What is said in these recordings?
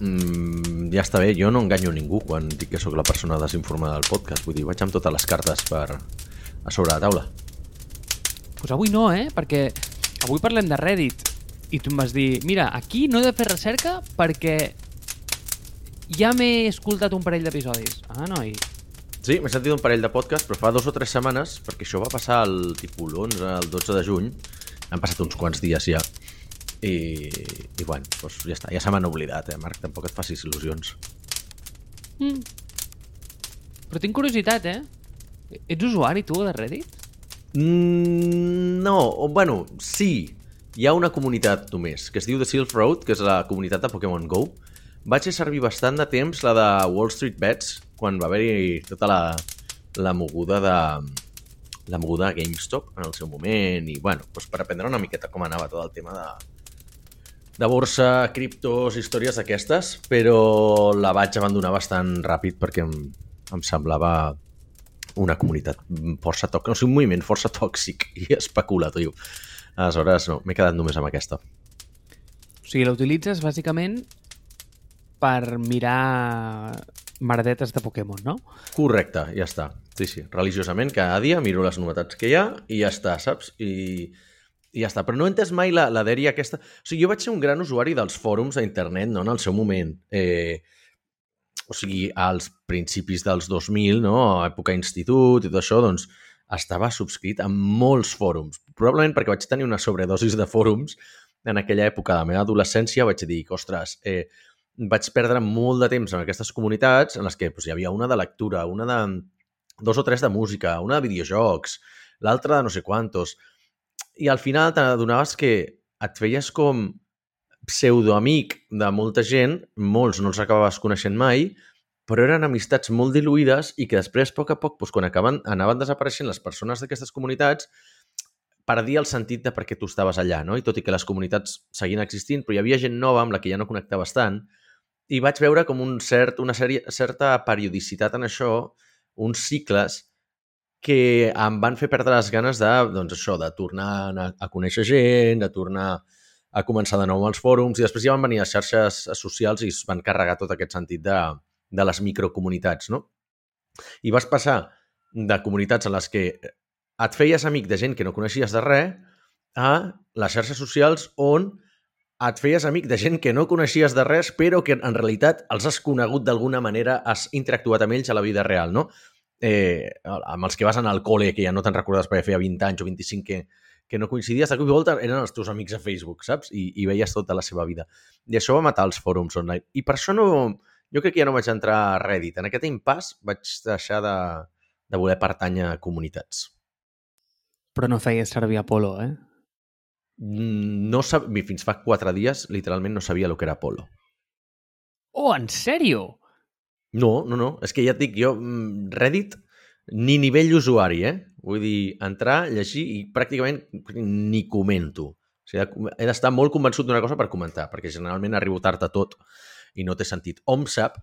mm, ja està bé, jo no enganyo ningú quan dic que sóc la persona desinformada del podcast. Vull dir, vaig amb totes les cartes per a sobre la taula. Pues avui no, eh? Perquè avui parlem de Reddit i tu em vas dir, mira, aquí no he de fer recerca perquè ja m'he escoltat un parell d'episodis. Ah, noi. Sí, m'he sentit un parell de podcast, però fa dos o tres setmanes, perquè això va passar el tipus l'11, el 12 de juny, han passat uns quants dies ja, i, i bueno, doncs ja està, ja se m'han oblidat, eh, Marc, tampoc et facis il·lusions. Mm. Però tinc curiositat, eh? Ets usuari, tu, de Reddit? Mm, no, o, bueno, sí, hi ha una comunitat només, que es diu The Silk Road, que és la comunitat de Pokémon GO. Vaig fer servir bastant de temps la de Wall Street Bets, quan va haver-hi tota la, la moguda de la moguda de GameStop en el seu moment i, bueno, doncs per aprendre una miqueta com anava tot el tema de, de borsa, criptos, històries d'aquestes, però la vaig abandonar bastant ràpid perquè em, em semblava una comunitat força tòxica, no, o sigui, un moviment força tòxic i especulatiu. Aleshores, no, m'he quedat només amb aquesta. O sigui, la utilitzes bàsicament per mirar merdetes de Pokémon, no? Correcte, ja està. Sí, sí, religiosament, cada dia miro les novetats que hi ha i ja està, saps? I, i ja està. Però no he entès mai la, la dèria aquesta... O sigui, jo vaig ser un gran usuari dels fòrums d'internet, no?, en el seu moment. Eh, o sigui, als principis dels 2000, no?, a època institut i tot això, doncs, estava subscrit a molts fòrums. Probablement perquè vaig tenir una sobredosis de fòrums en aquella època de la meva adolescència, vaig dir ostres, eh, vaig perdre molt de temps en aquestes comunitats en les que doncs, hi havia una de lectura, una de dos o tres de música, una de videojocs, l'altra de no sé quantos. I al final t'adonaves que et feies com pseudoamic de molta gent, molts no els acabaves coneixent mai, però eren amistats molt diluïdes i que després, a poc a poc, doncs, quan acaben, anaven desapareixent les persones d'aquestes comunitats, perdia el sentit de per què tu estaves allà, no? I tot i que les comunitats seguien existint, però hi havia gent nova amb la que ja no connectaves tant, i vaig veure com un cert, una sèrie, certa periodicitat en això, uns cicles que em van fer perdre les ganes de, doncs això, de tornar a, a conèixer gent, de tornar a començar de nou als fòrums, i després ja van venir les xarxes socials i es van carregar tot aquest sentit de, de les microcomunitats, no? I vas passar de comunitats en les que et feies amic de gent que no coneixies de res a les xarxes socials on et feies amic de gent que no coneixies de res, però que en realitat els has conegut d'alguna manera, has interactuat amb ells a la vida real, no? Eh, amb els que vas anar al col·le, que ja no te'n recordes perquè feia 20 anys o 25 que, que no coincidies, de cop i volta eren els teus amics a Facebook, saps? I, I veies tota la seva vida. I això va matar els fòrums online. I per això no... Jo crec que ja no vaig entrar a Reddit. En aquest impàs vaig deixar de, de voler pertànyer a comunitats. Però no feies servir Apolo, eh? No sab... Fins fa quatre dies, literalment, no sabia el que era Apolo. Oh, en sèrio? No, no, no. És que ja et dic, jo, Reddit, ni nivell usuari, eh? Vull dir, entrar, llegir i pràcticament ni comento. O sigui, he d'estar molt convençut d'una cosa per comentar, perquè generalment arribo tard a tot i no té sentit. Hom sap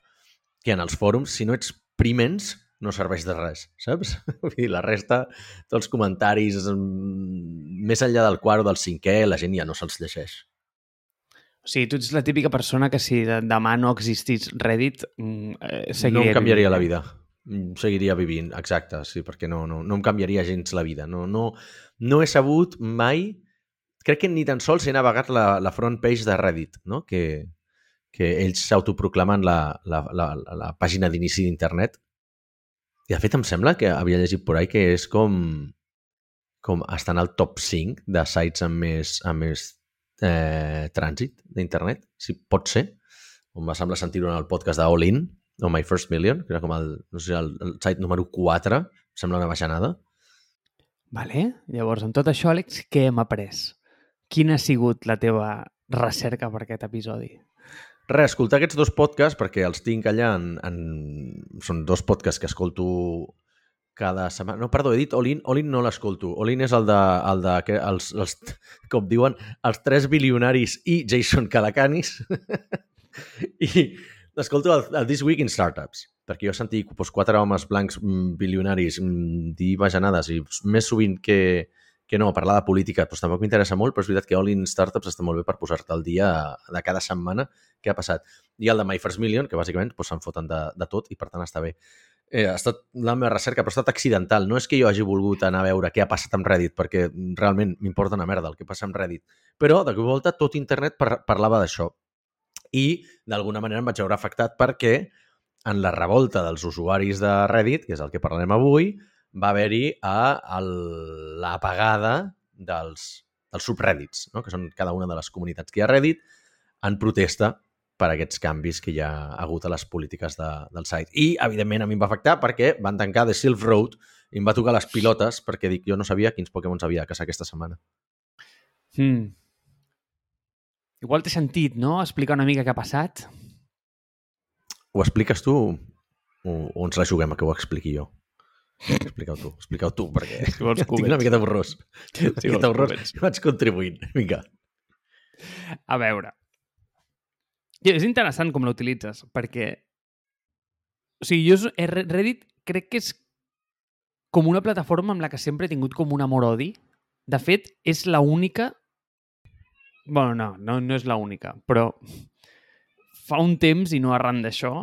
que en els fòrums, si no ets primens, no serveix de res, saps? Vull dir, la resta dels comentaris, més enllà del quart o del cinquè, la gent ja no se'ls llegeix. O sigui, tu ets la típica persona que si demà no existís Reddit, eh, seguiria No em canviaria vivint. la vida. Mm, Seguiria vivint, exacte, sí, perquè no, no, no em canviaria gens la vida. No, no, no he sabut mai... Crec que ni tan sols he navegat la, la front page de Reddit, no? que, que ells s'autoproclamen la, la, la, la, la pàgina d'inici d'internet. I de fet em sembla que havia llegit por ahí que és com, com estan al top 5 de sites amb més, amb més eh, trànsit d'internet, si pot ser. Em va semblar sentir-ho en el podcast de All In, o My First Million, que era com el, no sé, el, el site número 4, em sembla una baixanada. Vale. Llavors, amb tot això, Àlex, què hem après? Quina ha sigut la teva recerca per aquest episodi? Res, escoltar aquests dos podcasts, perquè els tinc allà en, en... Són dos podcasts que escolto cada setmana. No, perdó, he dit Olin. Olin no l'escolto. Olin és el de, el de que els, els, com diuen, els tres bilionaris i Jason Calacanis. I l'escolto el, el This Week in Startups, perquè jo he sentit doncs, quatre homes blancs mm, bilionaris mm, dir bajanades i més sovint que, que no, parlar de política doncs tampoc m'interessa molt, però és veritat que All in Startups està molt bé per posar-te al dia de cada setmana què ha passat. I el de My First Million, que bàsicament doncs, foten de, de tot i per tant està bé. Eh, ha estat la meva recerca, però ha estat accidental. No és que jo hagi volgut anar a veure què ha passat amb Reddit, perquè realment m'importa una merda el que passa amb Reddit. Però, de cop volta, tot internet par parlava d'això. I, d'alguna manera, em vaig veure afectat perquè en la revolta dels usuaris de Reddit, que és el que parlarem avui, va haver-hi l'apagada dels, dels subreddits, no? que són cada una de les comunitats que hi ha Reddit, en protesta per aquests canvis que hi ha hagut a les polítiques de, del site. I, evidentment, a mi em va afectar perquè van tancar The Silk Road i em va tocar les pilotes perquè dic, jo no sabia quins Pokémon havia de caçar aquesta setmana. Hmm. Igual té sentit, no?, explicar una mica què ha passat. Ho expliques tu o, o ens la juguem a que ho expliqui jo? Explica-ho tu, explica-ho tu, perquè si vols tinc una miqueta borrós. Si una miqueta borrós, vaig contribuint. Vinga. A veure. És interessant com l'utilitzes, perquè... O sigui, jo Reddit crec que és com una plataforma amb la que sempre he tingut com un amor-odi. De fet, és la única... bueno, no, no, no és la única, però fa un temps, i no arran d'això,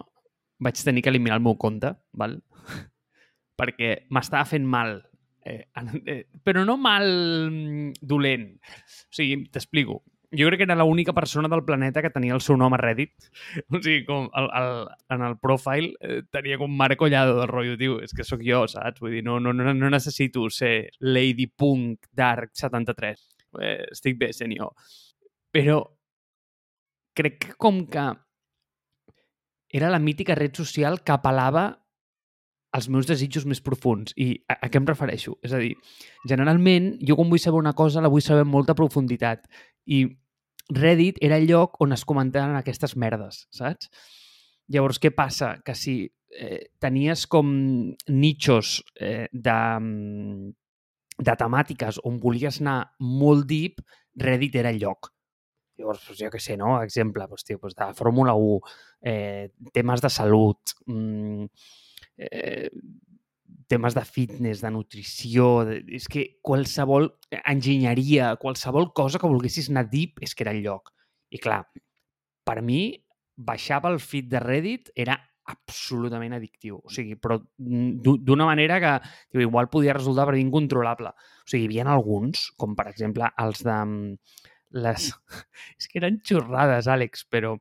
vaig tenir que eliminar el meu compte, val? perquè m'estava fent mal. Eh, eh, però no mal mm, dolent. O sigui, t'explico. Jo crec que era l'única persona del planeta que tenia el seu nom a Reddit. O sigui, com el, el, en el profile eh, tenia com Marco Collado del rotllo, tio, és que sóc jo, saps? Vull dir, no, no, no, no necessito ser Lady Punk Dark 73. Eh, estic bé sent jo. Però crec que com que era la mítica red social que apel·lava els meus desitjos més profuns. I a, a què em refereixo? És a dir, generalment, jo quan vull saber una cosa la vull saber amb molta profunditat. I Reddit era el lloc on es comentaven aquestes merdes, saps? Llavors, què passa? Que si eh, tenies com nichos eh, de, de temàtiques on volies anar molt deep, Reddit era el lloc. Llavors, doncs, jo què sé, no? Exemple, doncs, tio, doncs de Fórmula 1, eh, temes de salut, mmm, eh, temes de fitness, de nutrició, de, és que qualsevol enginyeria, qualsevol cosa que volguessis anar deep és que era el lloc. I clar, per mi, baixar pel feed de Reddit era absolutament addictiu. O sigui, però d'una manera que tio, igual podia resultar per incontrolable. O sigui, hi havia alguns, com per exemple els de les... És que eren xorrades, Àlex, però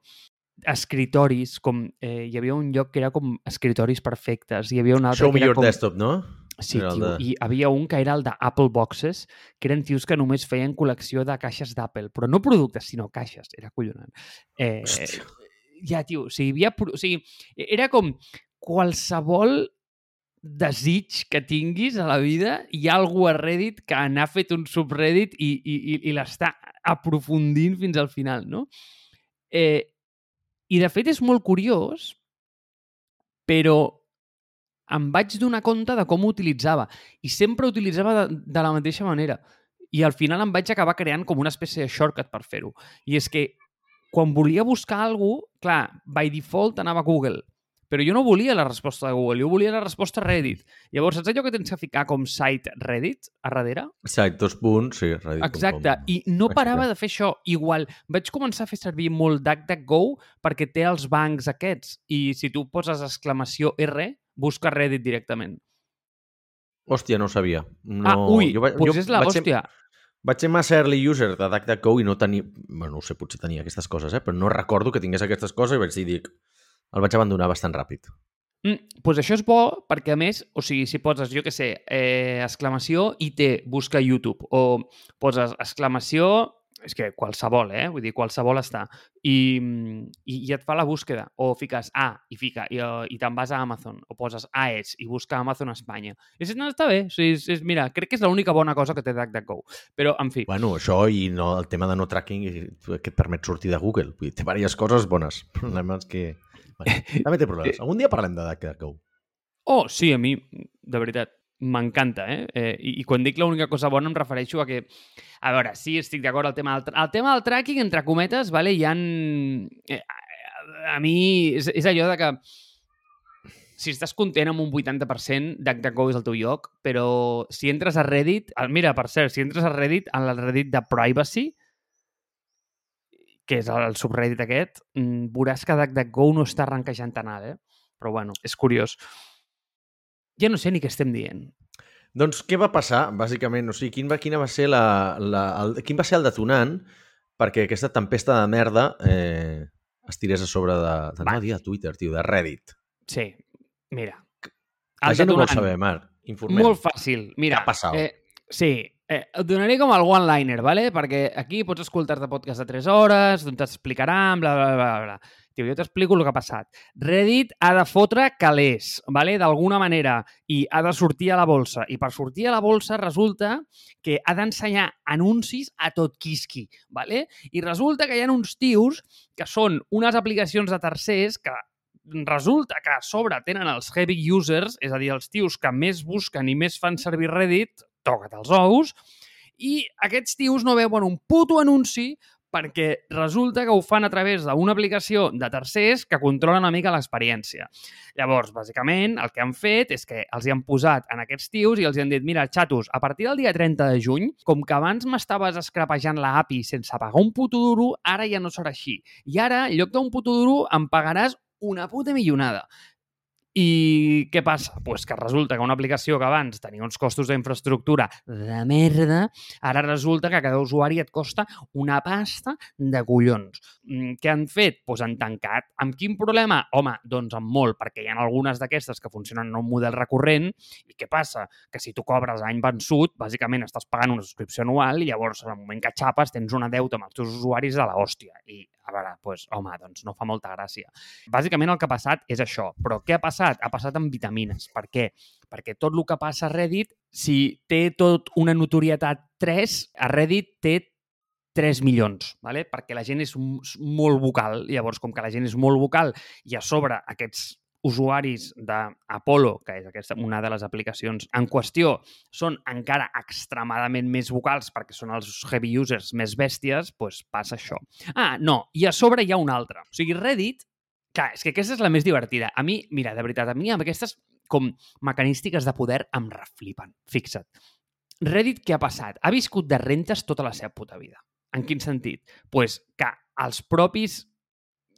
escritoris, com eh, hi havia un lloc que era com escritoris perfectes, hi havia un altre Show que me era your com... desktop, no? Sí, tio, de- i havia un que era el d'Apple Boxes, que eren tios que només feien col·lecció de caixes d'Apple, però no productes, sinó caixes, era collonant. Eh, Hòstia. ja, tio, o sigui, havia, o sigui, era com qualsevol desig que tinguis a la vida, hi ha algú a Reddit que n'ha fet un subreddit i, i, i, i l'està aprofundint fins al final, no? Eh, I, de fet, és molt curiós, però em vaig donar compte de com ho utilitzava. I sempre ho utilitzava de, de la mateixa manera. I al final em vaig acabar creant com una espècie de shortcut per fer-ho. I és que quan volia buscar alguna cosa, clar, by default anava a Google. Però jo no volia la resposta de Google, jo volia la resposta Reddit. Llavors, saps allò que tens que ficar com site Reddit a darrere? Site, dos punts, sí, Reddit. Exacte, i no parava de fer això. Igual, vaig començar a fer servir molt DuckDuckGo perquè té els bancs aquests i si tu poses exclamació R, busca Reddit directament. Hòstia, no ho sabia. No, ah, ui, jo, vaig- doncs és la vaig ser- hòstia. Vaig ser massa early user de DuckDuckGo i no tenia... Bueno, no sé, potser tenia aquestes coses, eh? però no recordo que tingués aquestes coses i vaig dir, dic, el vaig abandonar bastant ràpid. Mm, doncs això és bo perquè, a més, o sigui, si poses, jo què sé, eh, exclamació i té busca YouTube o poses exclamació, és que qualsevol, eh? Vull dir, qualsevol està. I, i, i et fa la búsqueda. O fiques A i fica i, i te'n vas a Amazon. O poses AES i busca Amazon Espanya. I dius, no, està bé. O sigui, és, és, mira, crec que és l'única bona cosa que té DuckDuckGo. Però, en fi, Bueno, això i no, el tema de no tracking que et permet sortir de Google. Vull dir, té diverses coses bones. És que... Bueno, també té problemes. Algun dia parlem de DuckDuckGo. Oh, sí, a mi, de veritat, m'encanta, eh? eh i, I quan dic l'única cosa bona em refereixo a que... A veure, sí, estic d'acord al tema del... El tema del tracking, entre cometes, vale, hi han... Eh, a, mi és, és allò de que si estàs content amb un 80%, DuckDuckGo és el teu lloc, però si entres a Reddit... Mira, per cert, si entres a Reddit, en el Reddit de Privacy, que és el subreddit aquest, mm, veuràs que DuckDuckGo no està arrenquejant tan alt, eh? Però bueno, és curiós. Ja no sé ni què estem dient. Doncs què va passar, bàsicament? O sigui, quin va, quina va ser la, la, el, quin va ser el detonant perquè aquesta tempesta de merda eh, es tirés a sobre de, de Va. no de Twitter, tio, de Reddit. Sí, mira. La El gent ho vol detonant. saber, Marc. Informem. Molt fàcil. Mira, Què ha passat? Eh, sí, eh, et donaré com el one-liner, ¿vale? perquè aquí pots escoltar-te podcast de 3 hores, on t'explicaran, bla, bla, bla, bla. Tio, jo t'explico el que ha passat. Reddit ha de fotre calés, ¿vale? d'alguna manera, i ha de sortir a la bolsa. I per sortir a la bolsa resulta que ha d'ensenyar anuncis a tot quisqui, ¿vale? I resulta que hi ha uns tios que són unes aplicacions de tercers que resulta que a sobre tenen els heavy users, és a dir, els tios que més busquen i més fan servir Reddit, toca't els ous, i aquests tios no veuen un puto anunci perquè resulta que ho fan a través d'una aplicació de tercers que controla una mica l'experiència. Llavors, bàsicament, el que han fet és que els hi han posat en aquests tios i els hi han dit mira, xatos, a partir del dia 30 de juny, com que abans m'estaves escrapejant la API sense pagar un puto duro, ara ja no serà així. I ara, en lloc d'un puto duro, em pagaràs una puta millonada. I què passa? Pues que resulta que una aplicació que abans tenia uns costos d'infraestructura de merda, ara resulta que cada usuari et costa una pasta de collons. Mm, Què han fet? Pues han tancat. Amb quin problema? Home, doncs amb molt, perquè hi ha algunes d'aquestes que funcionen en un model recurrent i què passa? Que si tu cobres any vençut, bàsicament estàs pagant una subscripció anual i llavors en el moment que xapes tens una deuta amb els teus usuaris de l'hòstia. I, a veure, pues, home, doncs no fa molta gràcia. Bàsicament el que ha passat és això. Però què ha passat? Ha passat amb vitamines. Per què? Perquè tot el que passa a Reddit, si té tot una notorietat 3, a Reddit té 3 milions, ¿vale? perquè la gent és molt vocal. Llavors, com que la gent és molt vocal i a sobre aquests usuaris d'Apollo, que és aquesta, una de les aplicacions en qüestió, són encara extremadament més vocals perquè són els heavy users més bèsties, doncs passa això. Ah, no, i a sobre hi ha un altre. O sigui, Reddit, clar, és que aquesta és la més divertida. A mi, mira, de veritat, a mi amb aquestes com mecanístiques de poder em reflipen. Fixa't. Reddit què ha passat? Ha viscut de rentes tota la seva puta vida. En quin sentit? pues que els propis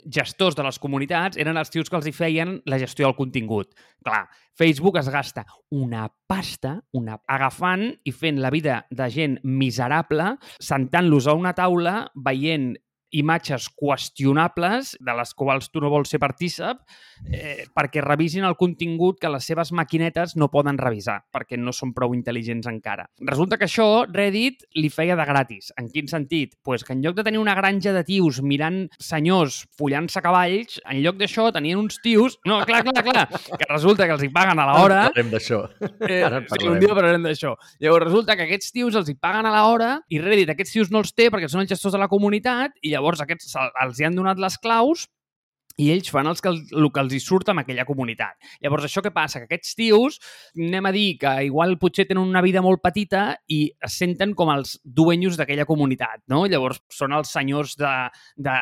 gestors de les comunitats eren els tios que els hi feien la gestió del contingut. Clar, Facebook es gasta una pasta una... agafant i fent la vida de gent miserable, sentant-los a una taula, veient imatges qüestionables de les quals tu no vols ser partícip eh, perquè revisin el contingut que les seves maquinetes no poden revisar perquè no són prou intel·ligents encara. Resulta que això Reddit li feia de gratis. En quin sentit? Pues que en lloc de tenir una granja de tios mirant senyors follant-se cavalls, en lloc d'això tenien uns tios... No, clar, clar, clar, que resulta que els hi paguen a l'hora Parlem d'això. Eh, Ara sí, parlarem. un dia parlarem d'això. Llavors resulta que aquests tios els hi paguen a l'hora i Reddit aquests tios no els té perquè són els gestors de la comunitat i llavors aquests se- els hi han donat les claus i ells fan els que, el que els hi surt amb aquella comunitat. Llavors, això què passa? Que aquests tios, anem a dir que igual potser tenen una vida molt petita i es senten com els dueños d'aquella comunitat, no? Llavors, són els senyors de... de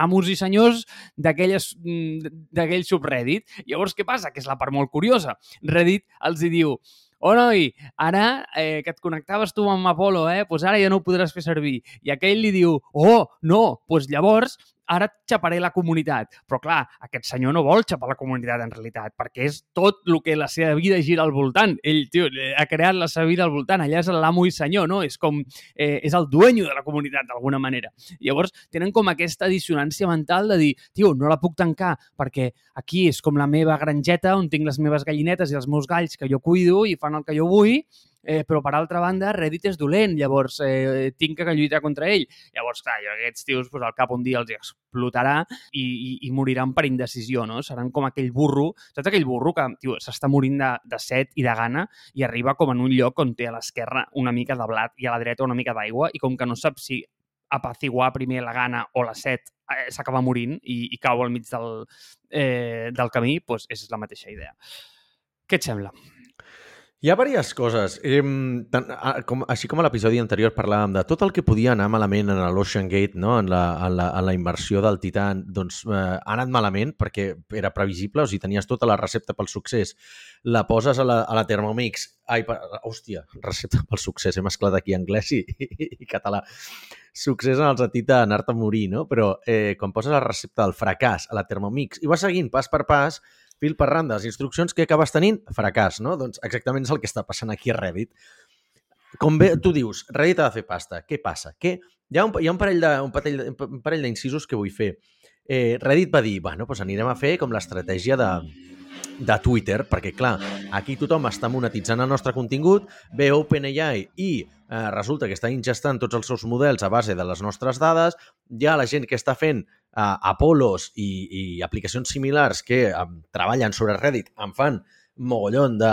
amos i senyors mm, d'aquell subreddit. Llavors, què passa? Que és la part molt curiosa. Reddit els hi diu Oh, noi, ara eh, que et connectaves tu amb Apollo, eh, pues ara ja no ho podràs fer servir. I aquell li diu, oh, no, pues llavors ara xaparé la comunitat. Però clar, aquest senyor no vol xapar la comunitat en realitat, perquè és tot el que la seva vida gira al voltant. Ell, tio, eh, ha creat la seva vida al voltant. Allà és l'amo i senyor, no? És com... Eh, és el dueño de la comunitat, d'alguna manera. Llavors, tenen com aquesta dissonància mental de dir, tio, no la puc tancar perquè aquí és com la meva granjeta on tinc les meves gallinetes i els meus galls que jo cuido i fan el que jo vull, eh, però per altra banda Reddit és dolent, llavors eh, tinc que lluitar contra ell. Llavors, clar, jo aquests tios pues, al cap un dia els explotarà i, i, i moriran per indecisió, no? Seran com aquell burro, saps aquell burro que s'està morint de, de set i de gana i arriba com en un lloc on té a l'esquerra una mica de blat i a la dreta una mica d'aigua i com que no sap si apaciguar primer la gana o la set eh, s'acaba morint i, i cau al mig del, eh, del camí, doncs és la mateixa idea. Què et sembla? Hi ha diverses coses. Eh, tant, com, així com a l'episodi anterior parlàvem de tot el que podia anar malament en l'Ocean Gate, no? en, la, en, la, en la inversió del Titan, doncs eh, ha anat malament perquè era previsible, o sigui, tenies tota la recepta pel succés, la poses a la, a la Thermomix, ai, per, hòstia, recepta pel succés, he mesclat aquí anglès i, i, i català. Succés en el sentit d'anar-te a morir, no? Però eh, quan poses la recepta del fracàs a la Thermomix i vas seguint pas per pas, fil per randa, les instruccions que acabes tenint, fracàs, no? Doncs exactament és el que està passant aquí a Reddit. Com bé, tu dius, Reddit ha de fer pasta. Què passa? Què? Hi ha un, hi ha un parell de, un parell, un parell d'incisos que vull fer. Eh, Reddit va dir, bueno, doncs anirem a fer com l'estratègia de, de Twitter, perquè, clar, aquí tothom està monetitzant el nostre contingut, ve OpenAI i eh, resulta que està ingestant tots els seus models a base de les nostres dades, ha la gent que està fent eh, Apolos i, i aplicacions similars que eh, treballen sobre Reddit, en fan mogollon de,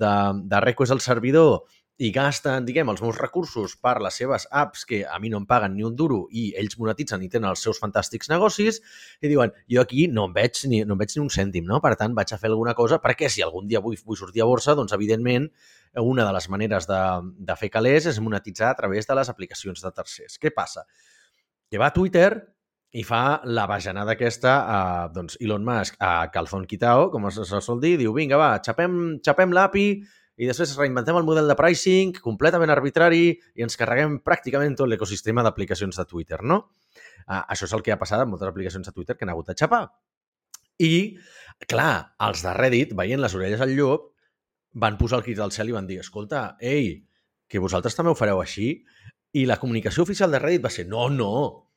de, de request al servidor i gasten, diguem, els meus recursos per les seves apps que a mi no em paguen ni un duro i ells monetitzen i tenen els seus fantàstics negocis i diuen, jo aquí no em veig ni, no em veig ni un cèntim, no? Per tant, vaig a fer alguna cosa perquè si algun dia vull, vull sortir a borsa, doncs, evidentment, una de les maneres de, de fer calés és monetitzar a través de les aplicacions de tercers. Què passa? Que va a Twitter i fa la bajanada aquesta a doncs, Elon Musk, a Calzón Quitao, com es sol dir, diu, vinga, va, xapem, xapem l'API i després reinventem el model de pricing completament arbitrari i ens carreguem pràcticament tot l'ecosistema d'aplicacions de Twitter, no? Uh, això és el que ha passat amb moltes aplicacions de Twitter que han hagut de xapar. I, clar, els de Reddit, veient les orelles al llop, van posar el crit al cel i van dir, escolta, ei, que vosaltres també ho fareu així? I la comunicació oficial de Reddit va ser, no, no,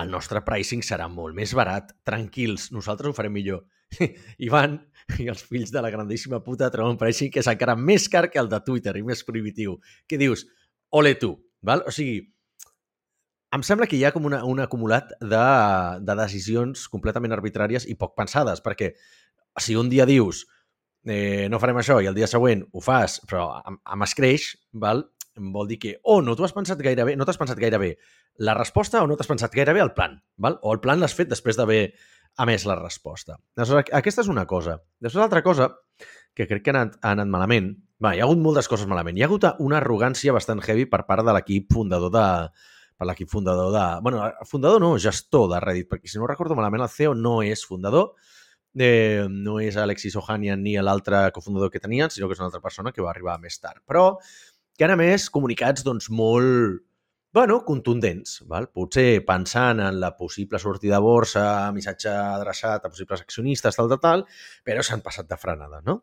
el nostre pricing serà molt més barat, tranquils, nosaltres ho farem millor. I van, i els fills de la grandíssima puta troben un pricing que és encara més car que el de Twitter i més prohibitiu. Què dius? Ole tu, val? O sigui, em sembla que hi ha com una, un acumulat de, de decisions completament arbitràries i poc pensades, perquè si un dia dius eh, no farem això i el dia següent ho fas, però amb, amb escreix, val? Vol dir que o no t'ho has pensat gaire bé, no t'has pensat gaire bé la resposta o no t'has pensat gaire bé el plan, val? o el plan l'has fet després d'haver a més la resposta. Aleshores, aquesta és una cosa. Després, l'altra cosa, que crec que ha anat, ha anat malament, va, hi ha hagut moltes coses malament. Hi ha hagut una arrogància bastant heavy per part de l'equip fundador de, per l'equip fundador de... bueno, fundador no, gestor de Reddit, perquè si no recordo malament, el CEO no és fundador, eh, no és Alexis Ohanian ni l'altre cofundador que tenien, sinó que és una altra persona que va arribar més tard. Però que han més comunicats doncs, molt, bueno, contundents. Val? Potser pensant en la possible sortida de borsa, missatge adreçat a possibles accionistes, tal, tal, tal, però s'han passat de frenada, no?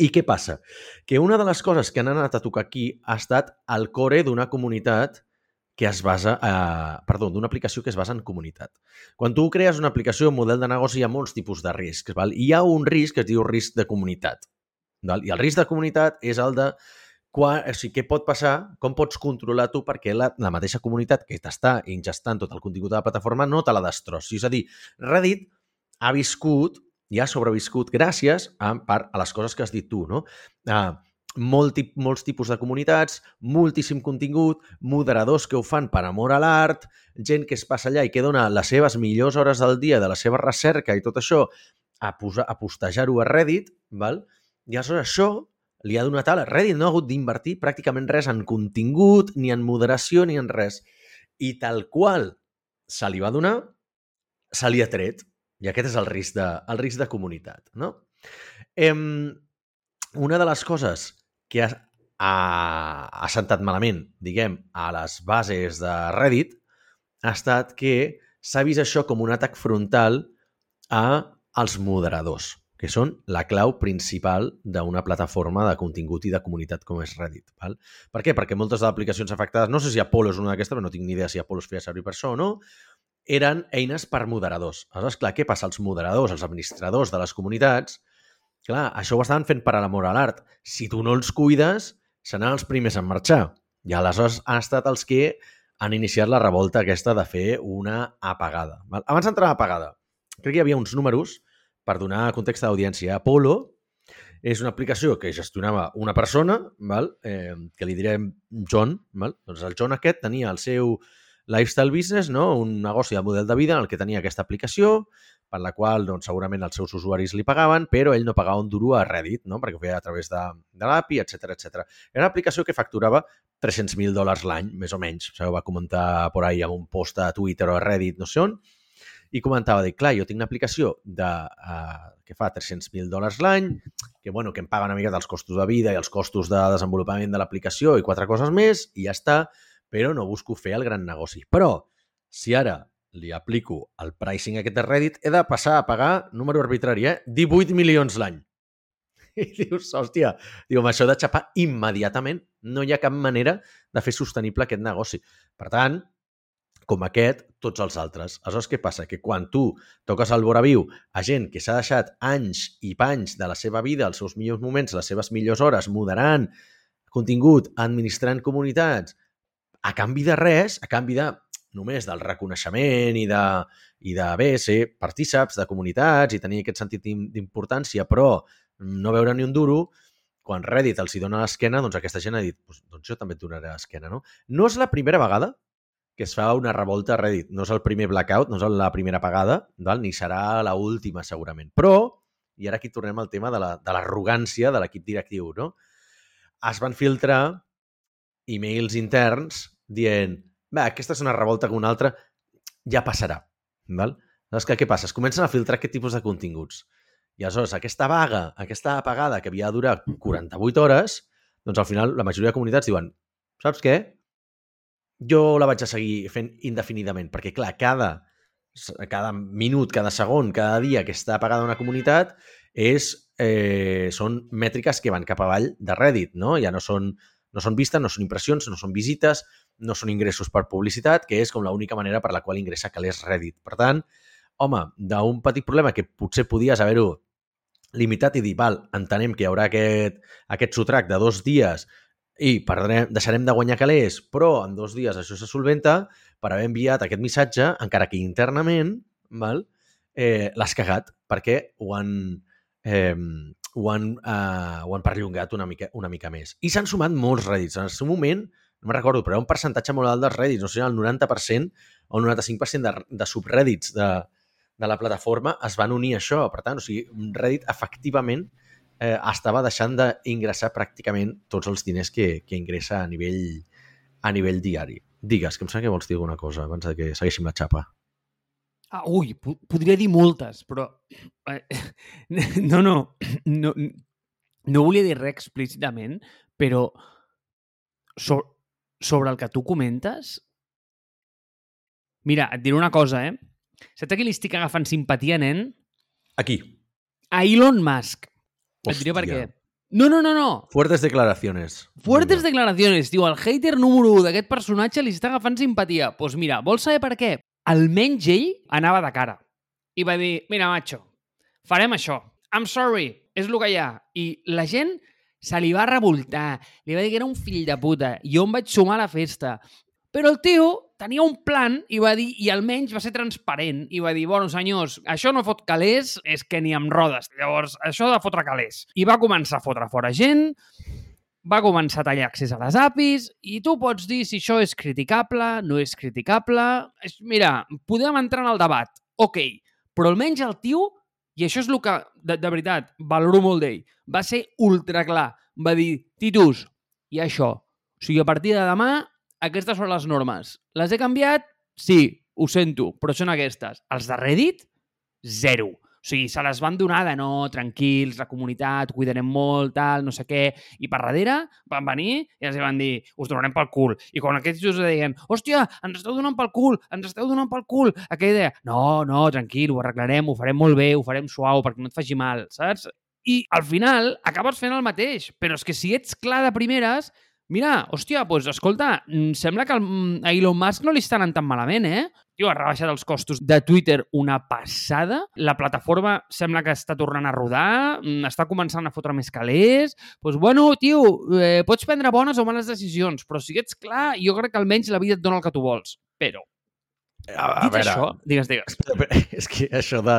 I què passa? Que una de les coses que han anat a tocar aquí ha estat el core d'una comunitat que es basa, eh, perdó, d'una aplicació que es basa en comunitat. Quan tu crees una aplicació, un model de negoci, hi ha molts tipus de riscs. Val? I hi ha un risc que es diu risc de comunitat. Val? I el risc de comunitat és el de quan, o sigui, què pot passar, com pots controlar tu perquè la, la mateixa comunitat que t'està ingestant tot el contingut de la plataforma no te la destrossi. És a dir, Reddit ha viscut i ha sobreviscut gràcies a, part, a les coses que has dit tu, no? Uh, molt, molts tipus de comunitats, moltíssim contingut, moderadors que ho fan per amor a l'art, gent que es passa allà i que dona les seves millors hores del dia de la seva recerca i tot això a, posar, a postejar-ho a Reddit, val? i aleshores això li ha donat ala. Reddit no ha hagut d'invertir pràcticament res en contingut, ni en moderació, ni en res. I tal qual se li va donar, se li ha tret. I aquest és el risc de, el risc de comunitat. No? Em, una de les coses que ha, ha, ha sentat malament, diguem, a les bases de Reddit ha estat que s'ha vist això com un atac frontal a als moderadors que són la clau principal d'una plataforma de contingut i de comunitat com és Reddit. Val? Per què? Perquè moltes de les aplicacions afectades, no sé si Apollo és una d'aquestes, però no tinc ni idea si Apollo es feia servir per això o no, eren eines per moderadors. Aleshores, clar, què passa? Els moderadors, els administradors de les comunitats, clar, això ho estaven fent per a l'amor a l'art. Si tu no els cuides, seran els primers en marxar. I aleshores han estat els que han iniciat la revolta aquesta de fer una apagada. Val? Abans d'entrar a apagada, crec que hi havia uns números per donar context d'audiència, Apollo és una aplicació que gestionava una persona, val? Eh, que li direm John. Val? Doncs el John aquest tenia el seu lifestyle business, no? un negoci de model de vida en el que tenia aquesta aplicació, per la qual doncs, segurament els seus usuaris li pagaven, però ell no pagava un duro a Reddit, no? perquè ho feia a través de, de l'API, etc etc. Era una aplicació que facturava 300.000 dòlars l'any, més o menys. O sigui, ho va comentar por ahí amb un post a Twitter o a Reddit, no sé on, i comentava, dic, clar, jo tinc una aplicació de, uh, que fa 300.000 dòlars l'any, que, bueno, que em paga una mica dels costos de vida i els costos de desenvolupament de l'aplicació i quatre coses més, i ja està, però no busco fer el gran negoci. Però, si ara li aplico el pricing aquest de Reddit, he de passar a pagar, número arbitrari, eh? 18 milions l'any. I dius, hòstia, diu, amb això de xapar immediatament no hi ha cap manera de fer sostenible aquest negoci. Per tant, com aquest, tots els altres. Aleshores, què passa? Que quan tu toques el viu a gent que s'ha deixat anys i panys de la seva vida, els seus millors moments, les seves millors hores, moderant contingut, administrant comunitats, a canvi de res, a canvi de només del reconeixement i de, i de bé, ser partíceps de comunitats i tenir aquest sentit d'importància, però no veure ni un duro, quan Reddit els hi dona l'esquena, doncs aquesta gent ha dit, doncs, jo també et donaré l'esquena, no? No és la primera vegada que es fa una revolta a Reddit. No és el primer blackout, no és la primera pagada, val? ni serà la última segurament. Però, i ara aquí tornem al tema de l'arrogància la, de l'equip directiu, no? Es van filtrar e-mails interns dient va, aquesta és una revolta que una altra ja passarà. Val? Llavors, què passa? Es comencen a filtrar aquest tipus de continguts. I aleshores, aquesta vaga, aquesta apagada que havia de durar 48 hores, doncs al final la majoria de comunitats diuen saps què? Jo la vaig a seguir fent indefinidament, perquè clar, cada, cada minut, cada segon, cada dia que està apagada una comunitat és, eh, són mètriques que van cap avall de Reddit, no? Ja no són, no són vistes, no són impressions, no són visites, no són ingressos per publicitat, que és com l'única manera per la qual ingressa calés Reddit. Per tant, home, d'un petit problema que potser podies haver-ho limitat i dir, val, entenem que hi haurà aquest, aquest sotrac de dos dies i perdrem, deixarem de guanyar calés, però en dos dies això se solventa per haver enviat aquest missatge, encara que internament, val, eh, l'has cagat, perquè ho han, eh, ho han, eh, ho han perllongat una mica, una mica més. I s'han sumat molts rèdits. En el seu moment, no me'n recordo, però era un percentatge molt alt dels Reddits, no sé, el 90% o el 95% de, de subreddits de, de la plataforma es van unir a això. Per tant, o sigui, Reddit efectivament eh, estava deixant d'ingressar pràcticament tots els diners que, que ingressa a nivell, a nivell diari. Digues, que em sembla que vols dir alguna cosa abans de que segueixin la xapa. Ah, ui, po podria dir moltes, però... Eh, no, no, no, no volia dir res explícitament, però so sobre el que tu comentes, mira, et diré una cosa, eh? Saps a qui li estic agafant simpatia, nen? Aquí. A Elon Musk. Hòstia. Et diré per què. No, no, no, no. Fuertes declaraciones. Fuertes no. declaraciones. Diu, el hater número 1 d'aquest personatge li està agafant simpatia. Doncs pues mira, vols saber per què? Almenys ell anava de cara. I va dir, mira, macho, farem això. I'm sorry, és el que hi ha. I la gent se li va revoltar, li va dir que era un fill de puta, jo em vaig sumar a la festa. Però el tio tenia un plan i va dir, i almenys va ser transparent, i va dir, bueno, senyors, això no fot calés, és que ni amb rodes. Llavors, això de fotre calés. I va començar a fotre fora gent, va començar a tallar accés a les APIs i tu pots dir si això és criticable, no és criticable... Mira, podem entrar en el debat, ok, però almenys el tio i això és el que, de, de veritat, valoro molt d'ell. Va ser ultra clar. Va dir, Titus, i això. O sigui, a partir de demà, aquestes són les normes. Les he canviat? Sí, ho sento, però són aquestes. Els de Reddit? Zero. O sigui, se les van donar de no, tranquils, la comunitat, cuidarem molt, tal, no sé què. I per darrere van venir i els van dir, us donarem pel cul. I quan aquests just deien, hòstia, ens esteu donant pel cul, ens esteu donant pel cul, aquella idea, no, no, tranquil, ho arreglarem, ho farem molt bé, ho farem suau perquè no et faci mal, saps? I al final acabes fent el mateix. Però és que si ets clar de primeres, Mira, hòstia, doncs escolta, mm, sembla que mm, a Elon Musk no li està anant tan malament, eh? Tio, ha rebaixat els costos de Twitter una passada. La plataforma sembla que està tornant a rodar, mm, està començant a fotre més calés. Doncs, pues, bueno, tio, eh, pots prendre bones o males decisions, però si ets clar, jo crec que almenys la vida et dona el que tu vols. Però, a, a dit veure, això, digues, digues. és que això de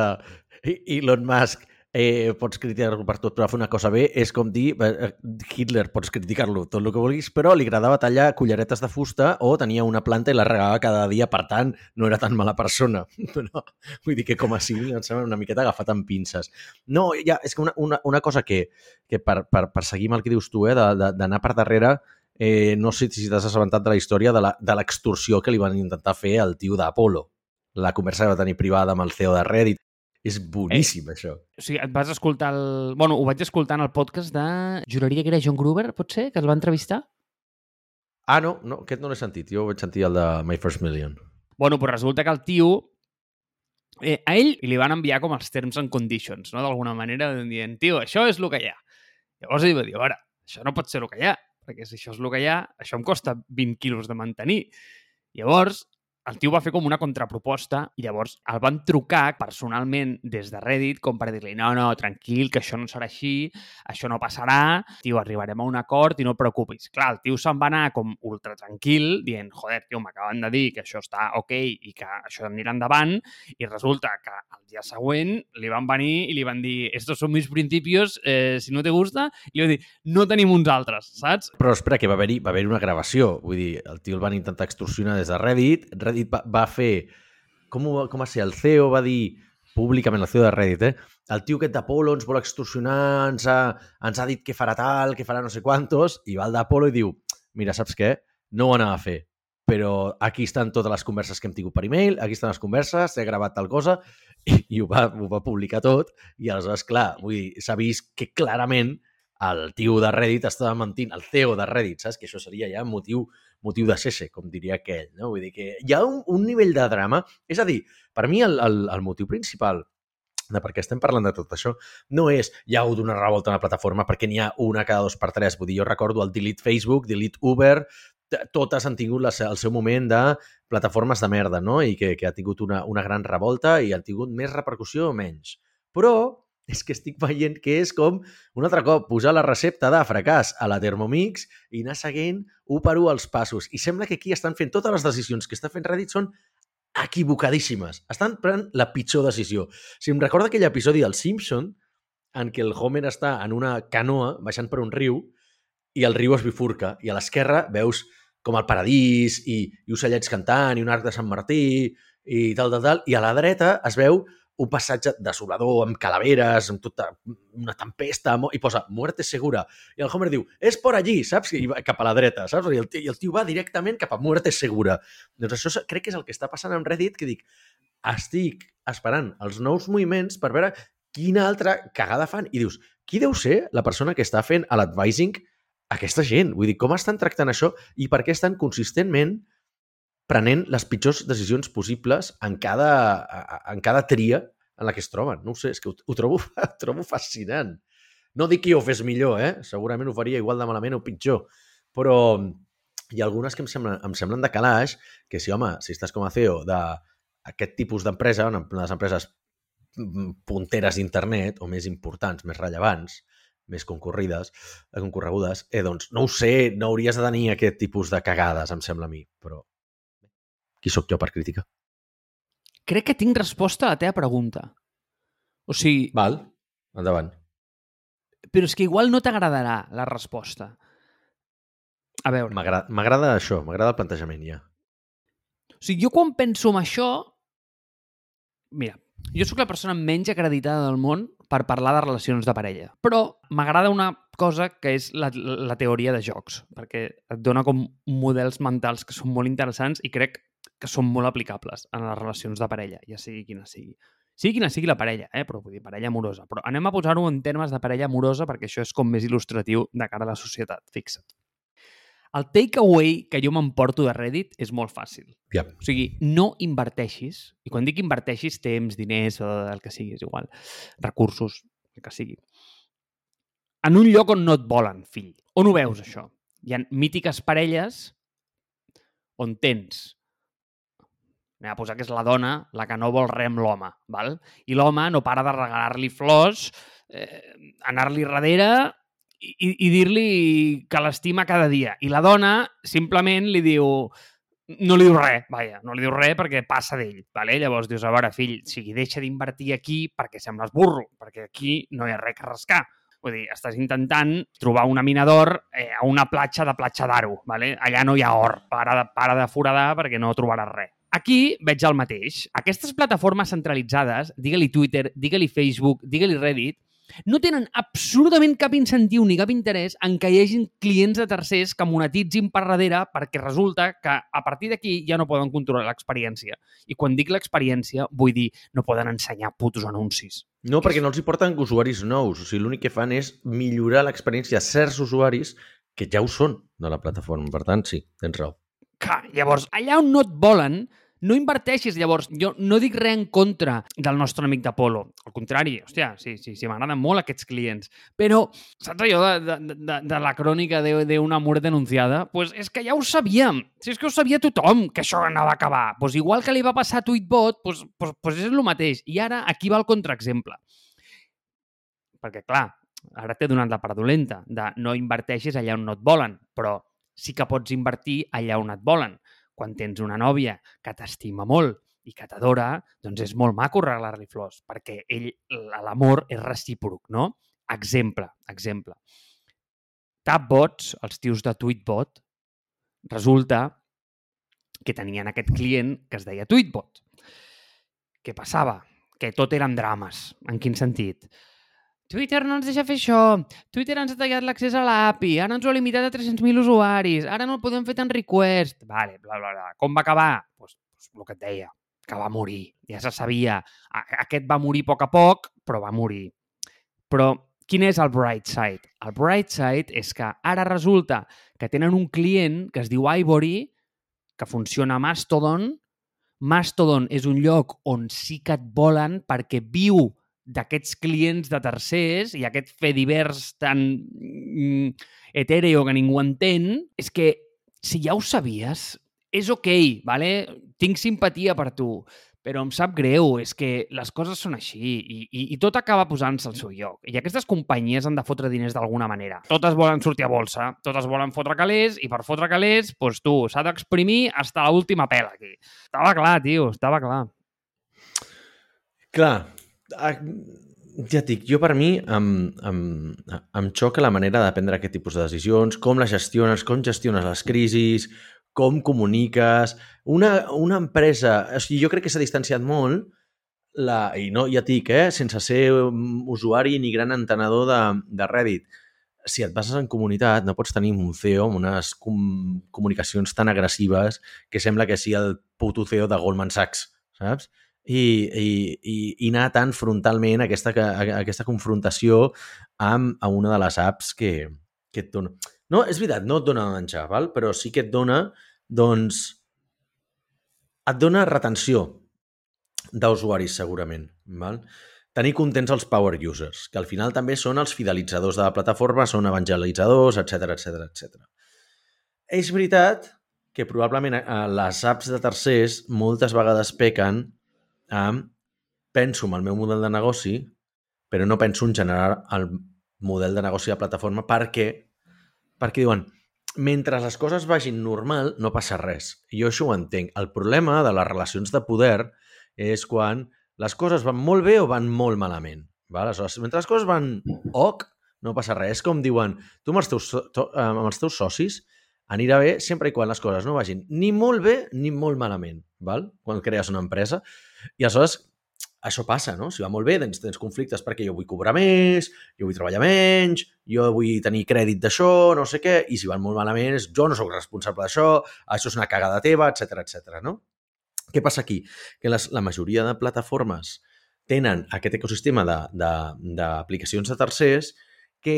Elon Musk eh, pots criticar-lo per tot, però fer una cosa bé és com dir eh, Hitler, pots criticar-lo tot el que vulguis, però li agradava tallar culleretes de fusta o tenia una planta i la regava cada dia, per tant, no era tan mala persona. No, vull dir que com a civil em sembla una miqueta agafat amb pinces. No, ja, és que una, una, una cosa que, que per, per, per seguir amb el que dius tu, eh, d'anar per darrere, eh, no sé si t'has assabentat de la història de l'extorsió que li van intentar fer al tio d'Apolo. La conversa que va tenir privada amb el CEO de Reddit és boníssim, eh, això. O sigui, et vas escoltar el... Bueno, ho vaig escoltar en el podcast de... Juraria que era John Gruber, pot ser, que el va entrevistar? Ah, no, no aquest no l'he sentit. Jo vaig sentir el de My First Million. Bueno, però resulta que el tio... Eh, a ell li van enviar com els terms and conditions, no? D'alguna manera, dient, tio, això és el que hi ha. Llavors ell va dir, a veure, això no pot ser el que hi ha, perquè si això és el que hi ha, això em costa 20 quilos de mantenir. Llavors, el tio va fer com una contraproposta i llavors el van trucar personalment des de Reddit com per dir-li no, no, tranquil, que això no serà així, això no passarà, tio, arribarem a un acord i no et preocupis. Clar, el tio se'n va anar com ultra tranquil dient, joder, tio, m'acaben de dir que això està ok i que això anirà endavant i resulta que el dia següent li van venir i li van dir estos son mis principios, eh, si no te gusta, i li van dir, no tenim uns altres, saps? Però espera, que va haver-hi va haver una gravació, vull dir, el tio el van intentar extorsionar des de Reddit, Reddit Reddit va, va fer... Com, ho, com va ser? El CEO va dir públicament, el CEO de Reddit, eh? El tio aquest d'Apolo ens vol extorsionar, ens ha, ens ha dit que farà tal, que farà no sé quantos, i va al d'Apolo i diu, mira, saps què? No ho anava a fer, però aquí estan totes les converses que hem tingut per e-mail, aquí estan les converses, he gravat tal cosa, i, i ho, va, ho va publicar tot, i aleshores, clar, vull dir, s'ha vist que clarament el tio de Reddit estava mentint, el CEO de Reddit, saps? Que això seria ja motiu motiu de cese, com diria aquell. No? Vull dir que hi ha un, un nivell de drama... És a dir, per mi el, el, el motiu principal de per què estem parlant de tot això no és hi ha hagut una revolta en la plataforma perquè n'hi ha una cada dos per tres. Vull dir, jo recordo el Delete Facebook, Delete Uber, totes han tingut la, el seu moment de plataformes de merda, no? I que, que ha tingut una, una gran revolta i han tingut més repercussió o menys. Però és que estic veient que és com, un altre cop, posar la recepta de fracàs a la Thermomix i anar seguint un per un els passos. I sembla que aquí estan fent totes les decisions que està fent Reddit són equivocadíssimes. Estan prenent la pitjor decisió. Si em recorda aquell episodi del Simpson en què el Homer està en una canoa baixant per un riu i el riu es bifurca i a l'esquerra veus com el paradís i, i ocellets cantant i un arc de Sant Martí i tal, tal, tal, i a la dreta es veu un passatge desolador, amb calaveres, amb tota una tempesta, i posa muerte segura. I el Homer diu, és por allí, saps? I va cap a la dreta, saps? I el, tio, I el tio va directament cap a muerte segura. Doncs això crec que és el que està passant amb Reddit, que dic, estic esperant els nous moviments per veure quina altra cagada fan. I dius, qui deu ser la persona que està fent l'advising aquesta gent? Vull dir, com estan tractant això i per què estan consistentment prenent les pitjors decisions possibles en cada, en cada tria en la que es troben. No ho sé, és que ho, ho, trobo, ho trobo fascinant. No dic que ho fes millor, eh? Segurament ho faria igual de malament o pitjor. Però hi ha algunes que em semblen, em semblen de calaix, que si, home, si estàs com a CEO d'aquest tipus d'empresa, una de les empreses punteres d'internet, o més importants, més rellevants, més concorrides, concorregudes, eh, doncs no ho sé, no hauries de tenir aquest tipus de cagades, em sembla a mi, però qui sóc jo per criticar? Crec que tinc resposta a la teva pregunta. O sigui... Val, endavant. Però és que igual no t'agradarà la resposta. A veure... M'agrada això, m'agrada el plantejament, ja. O sigui, jo quan penso en això... Mira, jo sóc la persona menys acreditada del món per parlar de relacions de parella. Però m'agrada una cosa que és la, la teoria de jocs, perquè et dona com models mentals que són molt interessants i crec que són molt aplicables en les relacions de parella, ja sigui quina sigui. Sigui quina sigui la parella, eh? però vull dir, parella amorosa. Però anem a posar-ho en termes de parella amorosa perquè això és com més il·lustratiu de cara a la societat, fixa't. El takeaway que jo m'emporto de Reddit és molt fàcil. Yep. O sigui, no inverteixis, i quan dic inverteixis, temps, diners, o el que sigui, és igual, recursos, el que sigui, en un lloc on no et volen, fill. On ho veus, això? Hi ha mítiques parelles on tens anem a posar que és la dona la que no vol res amb l'home, val? i l'home no para de regalar-li flors, eh, anar-li darrere i, i dir-li que l'estima cada dia. I la dona simplement li diu no li diu res, vaja, no li diu res perquè passa d'ell, vale? llavors dius, a veure, fill, o sigui, deixa d'invertir aquí perquè sembles burro, perquè aquí no hi ha res que rascar. Vull dir, estàs intentant trobar una mina d'or eh, a una platja de platja d'aro, vale? allà no hi ha or, para de, para de foradar perquè no trobaràs res. Aquí veig el mateix. Aquestes plataformes centralitzades, digue-li Twitter, digue-li Facebook, digue-li Reddit, no tenen absolutament cap incentiu ni cap interès en que hi hagin clients de tercers que monetitzin per darrere perquè resulta que a partir d'aquí ja no poden controlar l'experiència. I quan dic l'experiència, vull dir, no poden ensenyar putos anuncis. No, perquè no els hi porten usuaris nous. O sigui, l'únic que fan és millorar l'experiència a certs usuaris que ja ho són de la plataforma. Per tant, sí, tens raó. Clar, llavors, allà on no et volen, no inverteixis. Llavors, jo no dic res en contra del nostre amic d'Apolo. Al contrari, hòstia, sí, sí, sí m'agraden molt aquests clients. Però, saps allò de, de, de, de la crònica d'una mort denunciada? Pues és que ja ho sabíem. Si és que ho sabia tothom, que això anava a acabar. Pues igual que li va passar a Tweetbot, pues, pues, pues és el mateix. I ara aquí va el contraexemple. Perquè, clar, ara t'he donat la part dolenta de no inverteixis allà on no et volen, però sí que pots invertir allà on et volen quan tens una nòvia que t'estima molt i que t'adora, doncs és molt maco regalar-li flors, perquè ell, l'amor és recíproc, no? Exemple, exemple. Tapbots, els tios de Tweetbot, resulta que tenien aquest client que es deia Tweetbot. Què passava? Que tot eren drames. En quin sentit? Twitter no ens deixa fer això. Twitter ens ha tallat l'accés a l'API. Ara ens ho ha limitat a 300.000 usuaris. Ara no el podem fer tan request. Vale, bla, bla, bla. Com va acabar? Pues, pues el que et deia, que va morir. Ja se sabia. Aquest va morir a poc a poc, però va morir. Però quin és el bright side? El bright side és que ara resulta que tenen un client que es diu Ivory, que funciona a Mastodon. Mastodon és un lloc on sí que et volen perquè viu d'aquests clients de tercers i aquest fe divers tan mm, etèreo que ningú entén, és que si ja ho sabies, és ok, vale? tinc simpatia per tu, però em sap greu, és que les coses són així i, i, i tot acaba posant-se al seu lloc. I aquestes companyies han de fotre diners d'alguna manera. Totes volen sortir a bolsa, totes volen fotre calés i per fotre calés, doncs tu, s'ha d'exprimir fins a l'última pela aquí. Estava clar, tio, estava clar. Clar, ja et dic, jo per mi em, em, em xoca la manera de prendre aquest tipus de decisions, com les gestiones, com gestiones les crisis, com comuniques... Una, una empresa... O sigui, jo crec que s'ha distanciat molt la, i no, ja et dic, eh, sense ser usuari ni gran entenedor de, de Reddit, si et bases en comunitat, no pots tenir un CEO amb unes com, comunicacions tan agressives que sembla que sigui el puto CEO de Goldman Sachs, saps? I, i, i, i anar tan frontalment a aquesta, a aquesta confrontació amb a una de les apps que, que et dona... No, és veritat, no et dona menjar, val? però sí que et dona, doncs, et dona retenció d'usuaris, segurament. Val? Tenir contents els power users, que al final també són els fidelitzadors de la plataforma, són evangelitzadors, etc etc etc. És veritat que probablement eh, les apps de tercers moltes vegades pequen amb penso en el meu model de negoci, però no penso en generar el model de negoci de plataforma perquè, perquè diuen, mentre les coses vagin normal, no passa res. Jo això ho entenc. El problema de les relacions de poder és quan les coses van molt bé o van molt malament. Val? Aleshores, mentre les coses van ok, no passa res. És com diuen, tu amb els teus, to, amb els teus socis anirà bé sempre i quan les coses no vagin ni molt bé ni molt malament, val? quan crees una empresa. I aleshores això passa, no? Si va molt bé, doncs tens conflictes perquè jo vull cobrar més, jo vull treballar menys, jo vull tenir crèdit d'això, no sé què, i si van molt malament és jo no sóc responsable d'això, això és una cagada teva, etc etc. no? Què passa aquí? Que les, la majoria de plataformes tenen aquest ecosistema d'aplicacions de, de, de tercers que,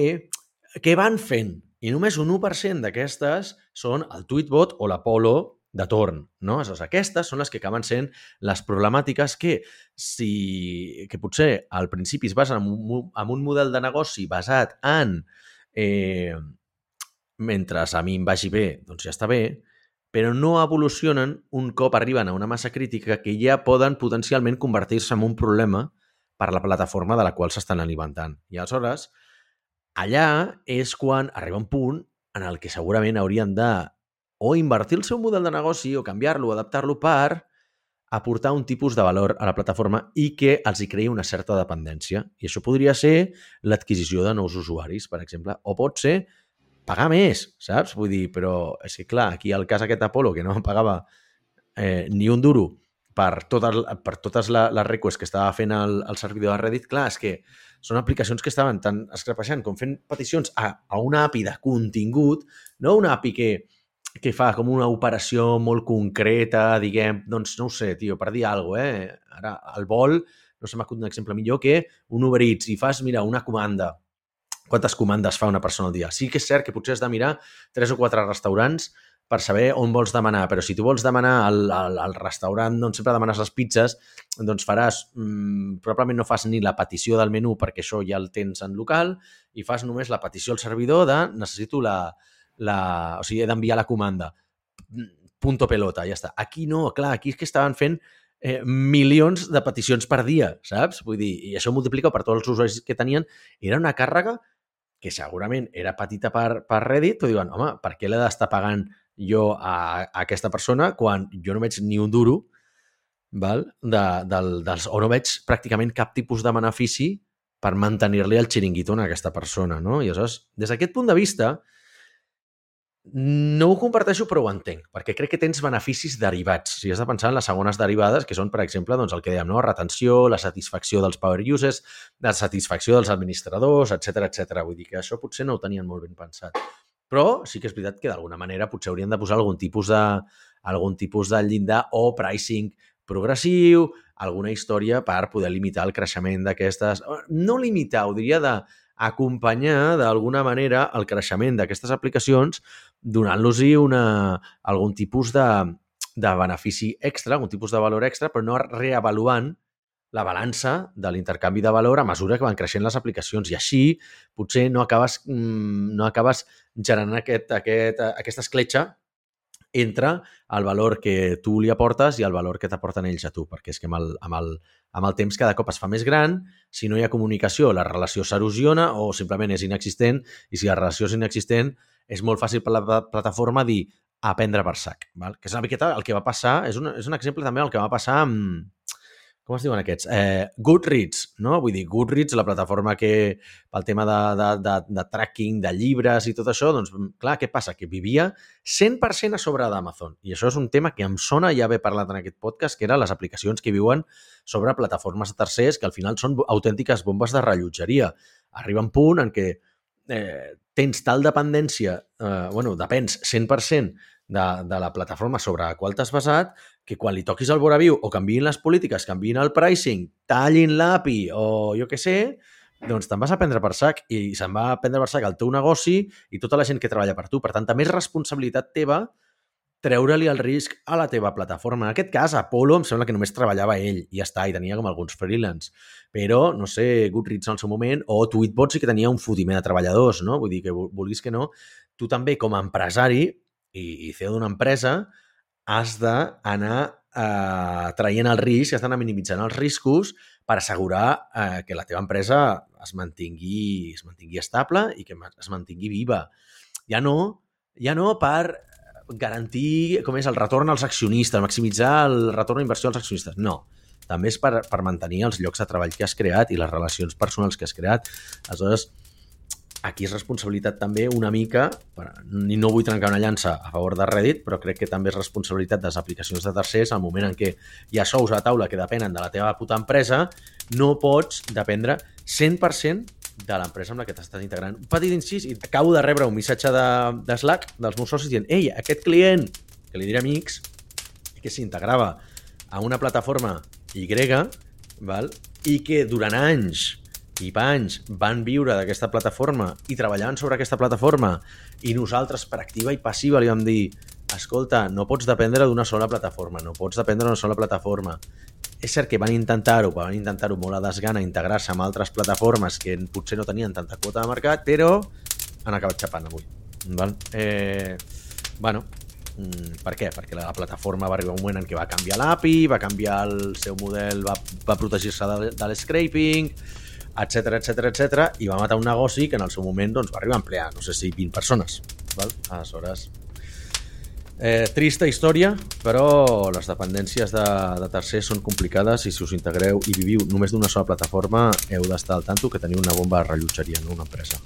que van fent i només un 1% d'aquestes són el Tweetbot o l'Apollo de torn. No? Aleshores, aquestes són les que acaben sent les problemàtiques que, si, que potser al principi es basen en un, en un model de negoci basat en eh, mentre a mi em vagi bé, doncs ja està bé, però no evolucionen un cop arriben a una massa crítica que ja poden potencialment convertir-se en un problema per la plataforma de la qual s'estan alimentant. I aleshores, allà és quan arriba un punt en el que segurament haurien de o invertir el seu model de negoci o canviar-lo o adaptar-lo per aportar un tipus de valor a la plataforma i que els hi creï una certa dependència. I això podria ser l'adquisició de nous usuaris, per exemple, o pot ser pagar més, saps? Vull dir, però és que clar, aquí el cas aquest Apolo, que no pagava eh, ni un duro per totes, per totes la, les requests que estava fent el, el servidor de Reddit, clar, és que són aplicacions que estaven tant escrapeixant com fent peticions a, a una API de contingut, no una API que, que fa com una operació molt concreta, diguem, doncs no ho sé, tio, per dir alguna cosa, eh? Ara, el vol, no se m'acut un exemple millor que un Uber Eats i fas, mira, una comanda. Quantes comandes fa una persona al dia? Sí que és cert que potser has de mirar tres o quatre restaurants per saber on vols demanar, però si tu vols demanar al, al, al restaurant on sempre demanes les pizzas, doncs faràs, mmm, probablement no fas ni la petició del menú perquè això ja el tens en local i fas només la petició al servidor de necessito la, la o sigui, he d'enviar la comanda punto pelota, ja està. Aquí no, clar, aquí és que estaven fent eh, milions de peticions per dia, saps? Vull dir, i això multiplica per tots els usuaris que tenien. Era una càrrega que segurament era petita per, per Reddit, però diuen, home, per què l'he d'estar pagant jo a, a aquesta persona quan jo no veig ni un duro val? De, del, dels, o no veig pràcticament cap tipus de benefici per mantenir-li el xiringuito a aquesta persona. No? I aleshores, des d'aquest punt de vista, no ho comparteixo, però ho entenc, perquè crec que tens beneficis derivats. Si has de pensar en les segones derivades, que són, per exemple, doncs, el que dèiem, no? retenció, la satisfacció dels power users, la satisfacció dels administradors, etc etc. Vull dir que això potser no ho tenien molt ben pensat. Però sí que és veritat que d'alguna manera potser haurien de posar algun tipus de, algun tipus de llindar o pricing progressiu, alguna història per poder limitar el creixement d'aquestes... No limitar, ho diria de acompanyar d'alguna manera el creixement d'aquestes aplicacions donant-los una, algun tipus de, de benefici extra, algun tipus de valor extra, però no reavaluant la balança de l'intercanvi de valor a mesura que van creixent les aplicacions. I així potser no acabes, mm, no acabes generant aquest, aquest, aquesta escletxa entre el valor que tu li aportes i el valor que t'aporten ells a tu, perquè és que amb el, amb, el, amb el temps cada cop es fa més gran, si no hi ha comunicació la relació s'erosiona o simplement és inexistent i si la relació és inexistent és molt fàcil per la plataforma dir aprendre per sac, val? que és una miqueta el que va passar, és un, és un exemple també el que va passar amb, com es diuen aquests? Eh, Goodreads, no? Vull dir, Goodreads, la plataforma que, pel tema de, de, de, de tracking, de llibres i tot això, doncs, clar, què passa? Que vivia 100% a sobre d'Amazon. I això és un tema que em sona ja haver parlat en aquest podcast, que eren les aplicacions que viuen sobre plataformes de tercers, que al final són autèntiques bombes de rellotgeria. Arriba un punt en què eh, tens tal dependència, eh, bueno, depens 100% de, de la plataforma sobre la qual t'has basat, que quan li toquis el viu o canviïn les polítiques, canviïn el pricing, tallin l'API o jo què sé, doncs te'n vas a prendre per sac i se'n va a prendre per sac el teu negoci i tota la gent que treballa per tu. Per tant, també és responsabilitat teva treure-li el risc a la teva plataforma. En aquest cas, Apollo em sembla que només treballava ell i ja està, i tenia com alguns freelance. Però, no sé, Goodreads en el seu moment, o Tweetbot sí que tenia un fotiment de treballadors, no? Vull dir que vulguis que no, tu també com a empresari i, i CEO d'una empresa, has d'anar eh, traient el risc, has d'anar minimitzant els riscos per assegurar eh, que la teva empresa es mantingui, es mantingui estable i que es mantingui viva. Ja no, ja no per garantir com és el retorn als accionistes, maximitzar el retorn d'inversió als accionistes. No, també és per, per mantenir els llocs de treball que has creat i les relacions personals que has creat. Aleshores, aquí és responsabilitat també una mica, i no vull trencar una llança a favor de Reddit, però crec que també és responsabilitat de les aplicacions de tercers al moment en què hi ha sous a taula que depenen de la teva puta empresa, no pots dependre 100% de l'empresa amb la que t'estàs integrant. Un petit incís, i acabo de rebre un missatge de, de Slack dels meus socis dient ei, aquest client, que li diré amics, que s'integrava a una plataforma Y, val? i que durant anys i Panys van viure d'aquesta plataforma i treballaven sobre aquesta plataforma i nosaltres per activa i passiva li vam dir escolta, no pots dependre d'una sola plataforma, no pots dependre d'una sola plataforma. És cert que van intentar-ho, van intentar-ho molt a desgana, integrar-se amb altres plataformes que potser no tenien tanta quota de mercat, però han acabat xapant avui. Val? Eh, bueno, mm, per què? Perquè la plataforma va arribar un moment en què va canviar l'API, va canviar el seu model, va, va protegir-se de, de l'escraping, etc etc etc i va matar un negoci que en el seu moment doncs, va arribar a emplear, no sé si 20 persones. Val? Aleshores, Eh, trista història, però les dependències de, de tercers són complicades i si us integreu i viviu només d'una sola plataforma heu d'estar al tanto que teniu una bomba de rellotgeria, no una empresa.